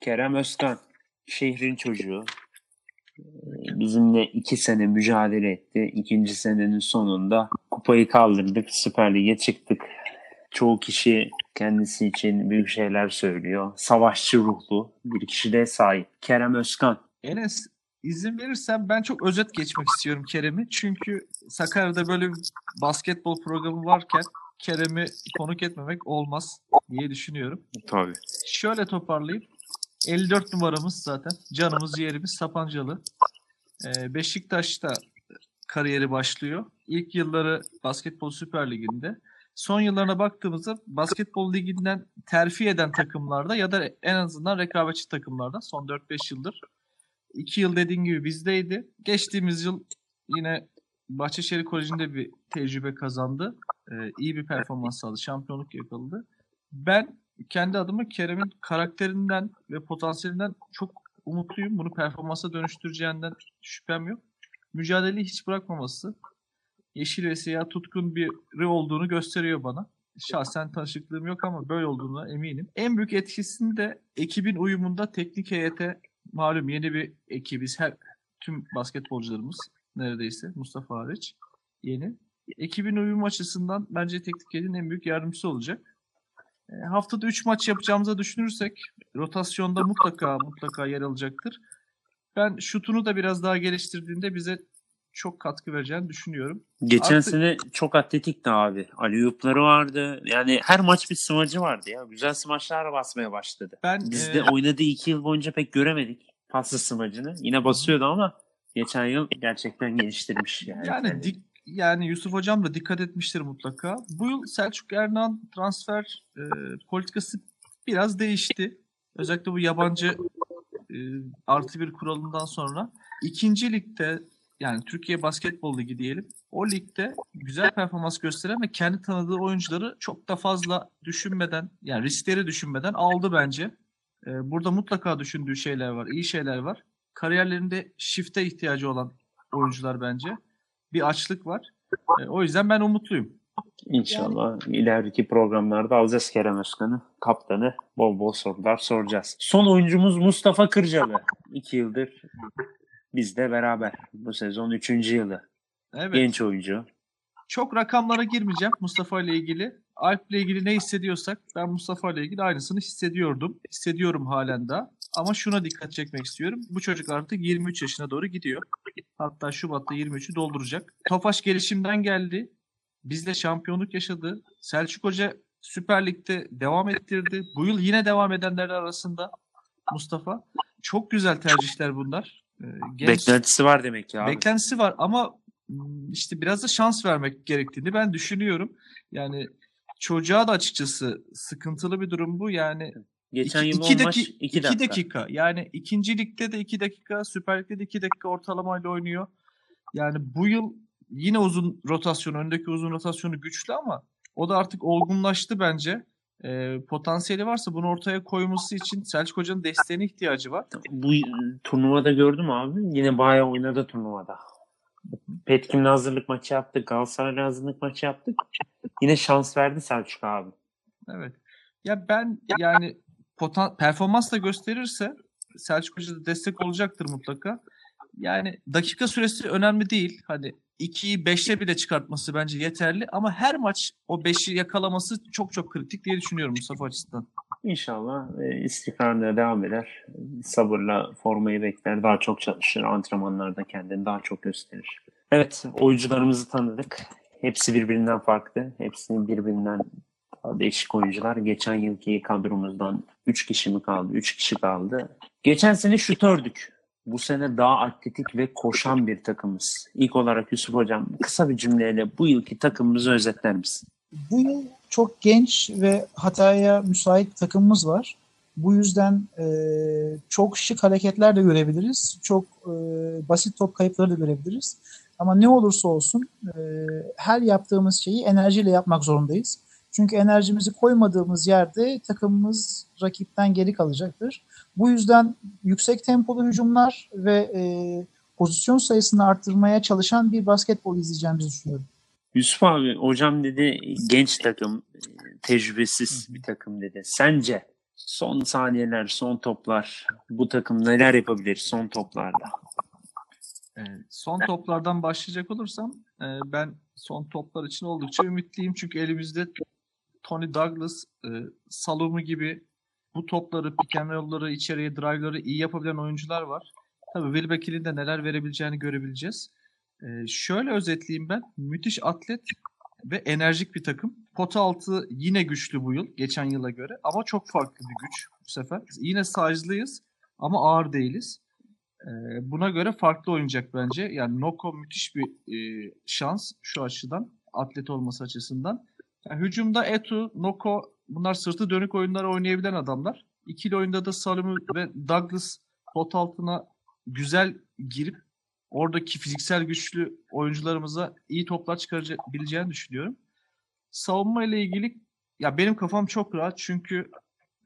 Kerem Özkan. Şehrin çocuğu. Ee, Bizimle iki sene mücadele etti. İkinci senenin sonunda kupayı kaldırdık. Süper Lig'e çıktık. Çoğu kişi kendisi için büyük şeyler söylüyor. Savaşçı ruhlu bir kişiliğe sahip. Kerem Özkan. Enes izin verirsen ben çok özet geçmek istiyorum Kerem'i. Çünkü Sakarya'da böyle bir basketbol programı varken Kerem'i konuk etmemek olmaz diye düşünüyorum. Tabii. Şöyle toparlayayım. 54 numaramız zaten. Canımız yerimiz Sapancalı. Ee, Beşiktaş'ta kariyeri başlıyor. İlk yılları Basketbol Süper Ligi'nde. Son yıllarına baktığımızda Basketbol Ligi'nden terfi eden takımlarda ya da en azından rekabetçi takımlarda son 4-5 yıldır. 2 yıl dediğim gibi bizdeydi. Geçtiğimiz yıl yine Bahçeşehir Koleji'nde bir tecrübe kazandı. Ee, iyi bir performans sağladı. Şampiyonluk yakaladı. Ben kendi adıma Kerem'in karakterinden ve potansiyelinden çok umutluyum. Bunu performansa dönüştüreceğinden şüphem yok. Mücadeleyi hiç bırakmaması, yeşil ve siyah tutkun biri olduğunu gösteriyor bana. Şahsen tanışıklığım yok ama böyle olduğuna eminim. En büyük etkisini de ekibin uyumunda teknik heyete malum yeni bir ekibiz. Her tüm basketbolcularımız neredeyse Mustafa hariç yeni. Ekibin uyum açısından bence teknik heyetin en büyük yardımcısı olacak. E, haftada 3 maç yapacağımıza düşünürsek rotasyonda mutlaka mutlaka yer alacaktır. Ben şutunu da biraz daha geliştirdiğinde bize çok katkı vereceğini düşünüyorum. Geçen Artık- sene çok atletikti abi. Aliyupları vardı. Yani her maç bir smacı vardı ya. Güzel smaçlar basmaya başladı. Ben Biz e, de oynadığı iki yıl boyunca pek göremedik paslı smacını. Yine basıyordu ama geçen yıl gerçekten geliştirmiş. Yani, yani dik, yani Yusuf hocam da dikkat etmiştir mutlaka. Bu yıl Selçuk Ernan transfer e, politikası biraz değişti. Özellikle bu yabancı e, artı bir kuralından sonra. ikinci ligde yani Türkiye Basketbol Ligi diyelim. O ligde güzel performans gösteren ve kendi tanıdığı oyuncuları çok da fazla düşünmeden yani riskleri düşünmeden aldı bence. E, burada mutlaka düşündüğü şeyler var, iyi şeyler var. Kariyerlerinde shift'e ihtiyacı olan oyuncular bence. Bir açlık var. E, o yüzden ben umutluyum. İnşallah ileriki programlarda alacağız Kerem Özkan'ı, kaptanı. Bol bol sorular soracağız. Son oyuncumuz Mustafa Kırcalı. İki yıldır bizle beraber. Bu sezon üçüncü yılı. Evet. Genç oyuncu. Çok rakamlara girmeyeceğim Mustafa ile ilgili. Alp ile ilgili ne hissediyorsak ben Mustafa ile ilgili aynısını hissediyordum. Hissediyorum halen daha. Ama şuna dikkat çekmek istiyorum. Bu çocuk artık 23 yaşına doğru gidiyor. Hatta Şubat'ta 23'ü dolduracak. Tofaş gelişimden geldi. Bizle şampiyonluk yaşadı. Selçuk Hoca Süper Lig'de devam ettirdi. Bu yıl yine devam edenler arasında Mustafa. Çok güzel tercihler bunlar. Ee, genç- Beklentisi var demek ya. abi. Beklentisi var ama m, işte biraz da şans vermek gerektiğini ben düşünüyorum. Yani çocuğa da açıkçası sıkıntılı bir durum bu. Yani Geçen iki, yıl iki maç daki- 2 iki dakika. dakika. Yani ikinci ligde de 2 dakika, Süper Lig'de de 2 dakika ortalamayla oynuyor. Yani bu yıl yine uzun rotasyon, öndeki uzun rotasyonu güçlü ama o da artık olgunlaştı bence. Ee, potansiyeli varsa bunu ortaya koyması için Selçuk Hoca'nın desteğine ihtiyacı var. Bu turnuvada gördüm abi. Yine bayağı oynadı turnuvada. Petkim'le hazırlık maçı yaptık. Galatasaray'la hazırlık maçı yaptık. Yine şans verdi Selçuk abi. Evet. Ya ben yani potan performans da gösterirse Selçuk Hoca da destek olacaktır mutlaka. Yani dakika süresi önemli değil. Hani 2'yi 5'e bile çıkartması bence yeterli ama her maç o 5'i yakalaması çok çok kritik diye düşünüyorum Mustafa açısından. İnşallah e, istikrarla devam eder. Sabırla formayı bekler. Daha çok çalışır. Antrenmanlarda kendini daha çok gösterir. Evet oyuncularımızı tanıdık. Hepsi birbirinden farklı. Hepsi birbirinden değişik oyuncular. Geçen yılki kadromuzdan 3 kişi mi kaldı? 3 kişi kaldı. Geçen sene şutördük. Bu sene daha atletik ve koşan bir takımız. İlk olarak Yusuf Hocam kısa bir cümleyle bu yılki takımımızı özetler misin? Bu yıl çok genç ve hataya müsait takımımız var. Bu yüzden e, çok şık hareketler de görebiliriz. Çok e, basit top kayıpları da görebiliriz. Ama ne olursa olsun e, her yaptığımız şeyi enerjiyle yapmak zorundayız. Çünkü enerjimizi koymadığımız yerde takımımız rakipten geri kalacaktır. Bu yüzden yüksek tempolu hücumlar ve e, pozisyon sayısını arttırmaya çalışan bir basketbol izleyeceğimizi düşünüyorum. Yusuf abi hocam dedi genç takım, tecrübesiz bir takım dedi. Sence son saniyeler, son toplar bu takım neler yapabilir son toplarda? Ee, son toplardan başlayacak olursam e, ben son toplar için oldukça ümitliyim. Çünkü elimizde Tony Douglas, e, Salomon gibi bu topları, pick and roll'ları, içeriye drive'ları iyi yapabilen oyuncular var. Tabii Will Becky'nin de neler verebileceğini görebileceğiz. E, şöyle özetleyeyim ben. Müthiş atlet ve enerjik bir takım. Pota altı yine güçlü bu yıl, geçen yıla göre. Ama çok farklı bir güç bu sefer. Yine size'lıyız ama ağır değiliz. E, buna göre farklı oynayacak bence. Yani Noko müthiş bir e, şans şu açıdan. Atlet olması açısından. Yani hücumda Etu, Noko bunlar sırtı dönük oyunları oynayabilen adamlar. İkili oyunda da Salomon ve Douglas pot altına güzel girip oradaki fiziksel güçlü oyuncularımıza iyi toplar çıkarabileceğini düşünüyorum. Savunma ile ilgili ya benim kafam çok rahat çünkü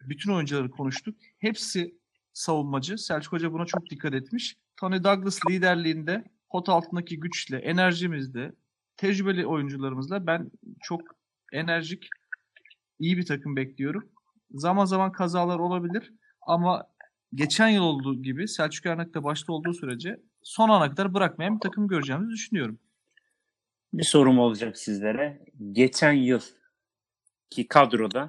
bütün oyuncuları konuştuk. Hepsi savunmacı. Selçuk Hoca buna çok dikkat etmiş. Tony Douglas liderliğinde pot altındaki güçle, enerjimizle, tecrübeli oyuncularımızla ben çok enerjik, iyi bir takım bekliyorum. Zaman zaman kazalar olabilir ama geçen yıl olduğu gibi Selçuk Ernak'ta başta olduğu sürece son ana kadar bırakmayan bir takım göreceğimizi düşünüyorum. Bir sorum olacak sizlere. Geçen yıl ki kadroda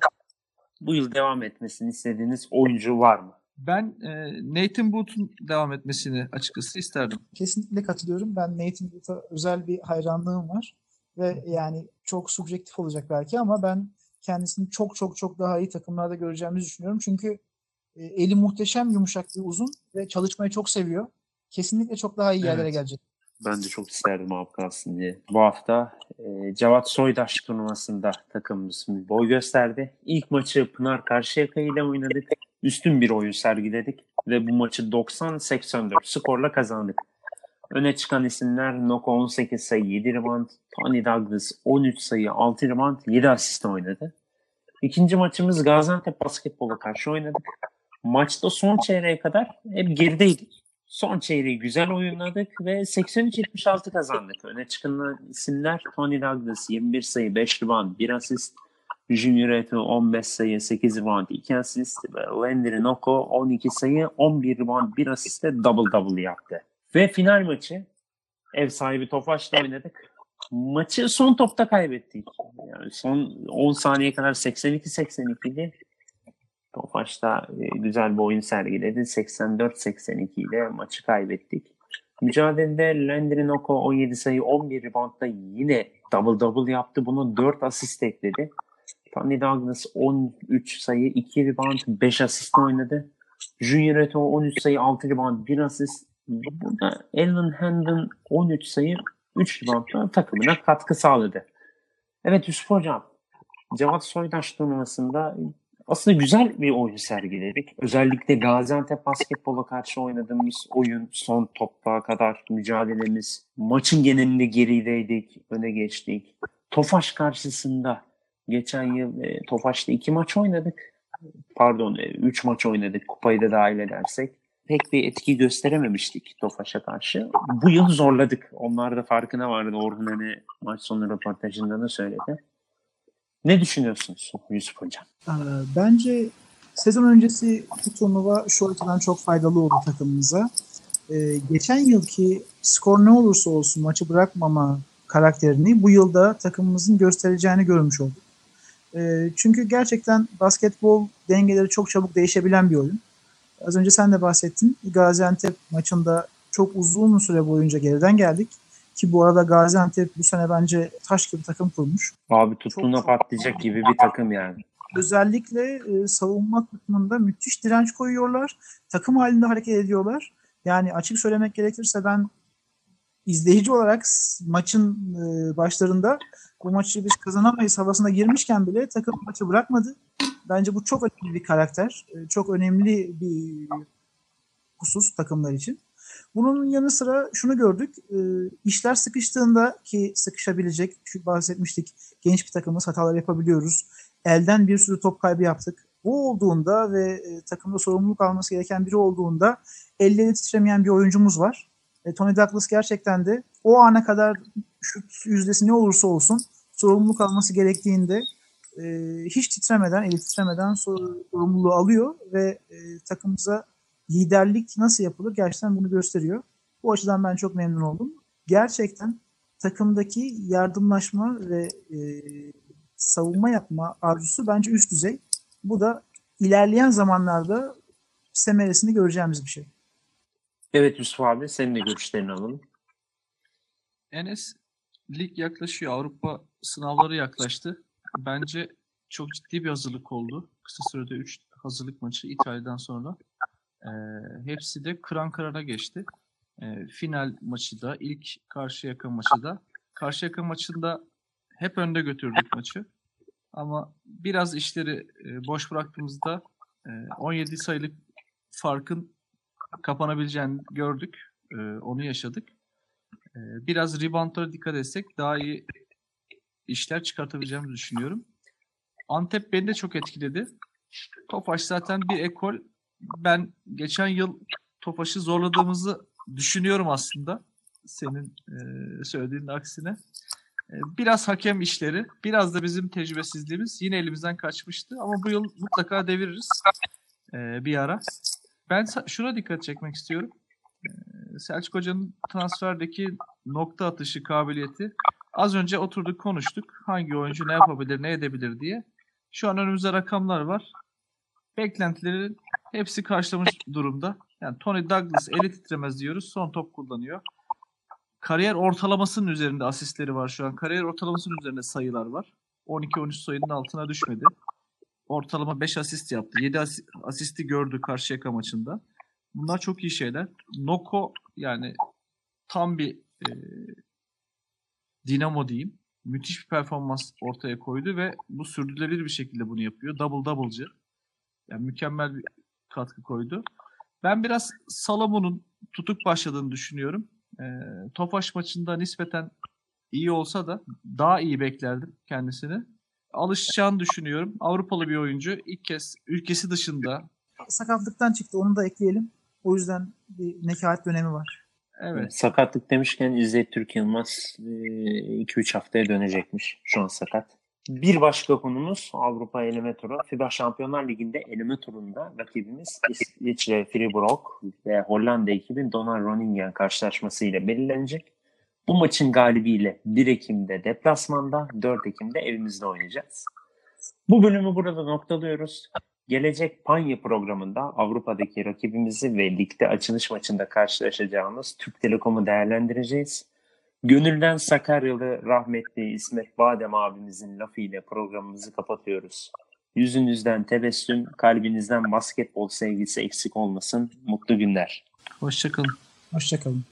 bu yıl devam etmesini istediğiniz oyuncu var mı? Ben e, Nathan Booth'un devam etmesini açıkçası isterdim. Kesinlikle katılıyorum. Ben Nathan Booth'a özel bir hayranlığım var. Ve yani çok subjektif olacak belki ama ben kendisini çok çok çok daha iyi takımlarda göreceğimizi düşünüyorum. Çünkü e, eli muhteşem yumuşak bir uzun ve çalışmayı çok seviyor. Kesinlikle çok daha iyi yerlere Evet. gelecek. Ben de çok isterdim abi kalsın diye. Bu hafta e, Cevat Soydaş turnuvasında takımımız boy gösterdi. İlk maçı Pınar Karşıyaka ile oynadık. Üstün bir oyun sergiledik ve bu maçı 90-84 skorla kazandık. Öne çıkan isimler Noko 18 sayı 7 rebound, Tony Douglas 13 sayı 6 rebound 7 asist oynadı. İkinci maçımız Gaziantep basketbola karşı oynadık. Maçta son çeyreğe kadar hep gerideydik. Son çeyreği güzel oynadık ve 83-76 kazandık. Öne çıkan isimler Tony Douglas 21 sayı 5 rebound 1 asist. Junior Eto 15 sayı 8 rebound 2 asist. Landry Noko 12 sayı 11 rebound 1 asistle double double yaptı. Ve final maçı ev sahibi Tofaş'la oynadık. Maçı son topta kaybettik. Yani son 10 saniye kadar 82-82 idi. Tofaş da e, güzel bir oyun sergiledi. 84-82 ile maçı kaybettik. Mücadelede Landry Noko 17 sayı 11 reboundda yine double double yaptı. Bunu 4 asist ekledi. Tony Douglas 13 sayı 2 rebound 5 asist oynadı. Junior Eto 13 sayı 6 rebound 1 asist. Burada Alan Hendon 13 sayı 3 reboundla takımına katkı sağladı. Evet Yusuf Hocam. Cevat Soydaş turnuvasında aslında güzel bir oyun sergiledik. Özellikle Gaziantep basketbola karşı oynadığımız oyun, son topa kadar mücadelemiz, maçın genelinde gerideydik, öne geçtik. Tofaş karşısında geçen yıl e, Tofaş'ta iki maç oynadık. Pardon, e, üç maç oynadık kupayı da dahil edersek. Pek bir etki gösterememiştik Tofaş'a karşı. Bu yıl zorladık. Onlar da farkına vardı. Orhun hani maç sonu röportajında da söyledi. Ne düşünüyorsunuz Yusuf Hocam? Ee, Bence sezon öncesi bu turnuva şu açıdan çok faydalı oldu takımımıza. Ee, geçen yılki skor ne olursa olsun maçı bırakmama karakterini bu yılda takımımızın göstereceğini görmüş olduk. Ee, çünkü gerçekten basketbol dengeleri çok çabuk değişebilen bir oyun. Az önce sen de bahsettin. Gaziantep maçında çok uzun süre boyunca geriden geldik. Ki bu arada Gaziantep bu sene bence taş gibi takım kurmuş. Abi tuttuğuna Çok- patlayacak gibi bir takım yani. Özellikle e, savunma kısmında müthiş direnç koyuyorlar. Takım halinde hareket ediyorlar. Yani açık söylemek gerekirse ben izleyici olarak maçın e, başlarında bu maçı biz kazanamayız havasına girmişken bile takım maçı bırakmadı. Bence bu çok önemli bir karakter. e, Çok önemli bir husus takımlar için. Bunun yanı sıra şunu gördük. e, işler sıkıştığında ki sıkışabilecek, şu bahsetmiştik genç bir takımız hatalar yapabiliyoruz. Elden bir sürü top kaybı yaptık. Bu olduğunda ve e, takımda sorumluluk alması gereken biri olduğunda elleri titremeyen bir oyuncumuz var. E, Tony Douglas gerçekten de o ana kadar şut yüzdesi ne olursa olsun sorumluluk alması gerektiğinde e, hiç titremeden, eli titremeden sor- sorumluluğu alıyor ve e, takımımıza liderlik nasıl yapılır gerçekten bunu gösteriyor. Bu açıdan ben çok memnun oldum. Gerçekten takımdaki yardımlaşma ve e, savunma yapma arzusu bence üst düzey. Bu da ilerleyen zamanlarda semeresini göreceğimiz bir şey. Evet Yusuf abi senin de görüşlerini alalım. Enes lig yaklaşıyor. Avrupa sınavları yaklaştı. Bence çok ciddi bir hazırlık oldu. Kısa sürede 3 hazırlık maçı İtalya'dan sonra. Ee, hepsi de kıran kırana geçti. Ee, final maçı da, ilk Karşıyaka maçı da. Karşıyaka maçında hep önde götürdük maçı. Ama biraz işleri e, boş bıraktığımızda e, 17 sayılık farkın kapanabileceğini gördük. E, onu yaşadık. Ee, biraz reboundlara dikkat etsek daha iyi işler çıkartabileceğimizi düşünüyorum. Antep beni de çok etkiledi. Tofaş zaten bir ekol. Ben geçen yıl Tofaş'ı zorladığımızı düşünüyorum aslında. Senin e, söylediğinin aksine. E, biraz hakem işleri, biraz da bizim tecrübesizliğimiz yine elimizden kaçmıştı. Ama bu yıl mutlaka deviririz e, bir ara. Ben şuna dikkat çekmek istiyorum. Selçuk Hoca'nın transferdeki nokta atışı kabiliyeti. Az önce oturduk konuştuk. Hangi oyuncu ne yapabilir, ne edebilir diye. Şu an önümüzde rakamlar var. Beklentilerin hepsi karşılamış durumda. Yani Tony Douglas eli titremez diyoruz. Son top kullanıyor. Kariyer ortalamasının üzerinde asistleri var şu an. Kariyer ortalamasının üzerinde sayılar var. 12-13 sayının altına düşmedi. Ortalama 5 asist yaptı. 7 asi- asisti gördü Karşıyaka maçında. Bunlar çok iyi şeyler. Noko yani tam bir e, dinamo diyeyim. Müthiş bir performans ortaya koydu ve bu sürdürülebilir bir şekilde bunu yapıyor. Double double'cı. Yani mükemmel bir katkı koydu. Ben biraz Salomon'un tutuk başladığını düşünüyorum. E, Tofaş maçında nispeten iyi olsa da daha iyi beklerdim kendisini. Alışacağını düşünüyorum. Avrupalı bir oyuncu. ilk kez ülkesi dışında Sakatlıktan çıktı onu da ekleyelim. O yüzden bir nekaat dönemi var. Evet Sakatlık demişken İzzet Türk Yılmaz 2-3 haftaya dönecekmiş. Şu an sakat. Bir başka konumuz Avrupa eleme turu. FIBA Şampiyonlar Ligi'nde eleme turunda rakibimiz İsviçre Fribourg ve Hollanda ekibin Donar Groningen karşılaşması ile belirlenecek. Bu maçın galibiyle 1 Ekim'de deplasmanda, 4 Ekim'de evimizde oynayacağız. Bu bölümü burada noktalıyoruz. Gelecek Panya programında Avrupa'daki rakibimizi ve ligde açılış maçında karşılaşacağımız Türk Telekom'u değerlendireceğiz. Gönülden Sakaryalı rahmetli İsmet Badem abimizin lafıyla programımızı kapatıyoruz. Yüzünüzden tebessüm, kalbinizden basketbol sevgisi eksik olmasın. Mutlu günler. hoşçakalın. Hoşçakalın.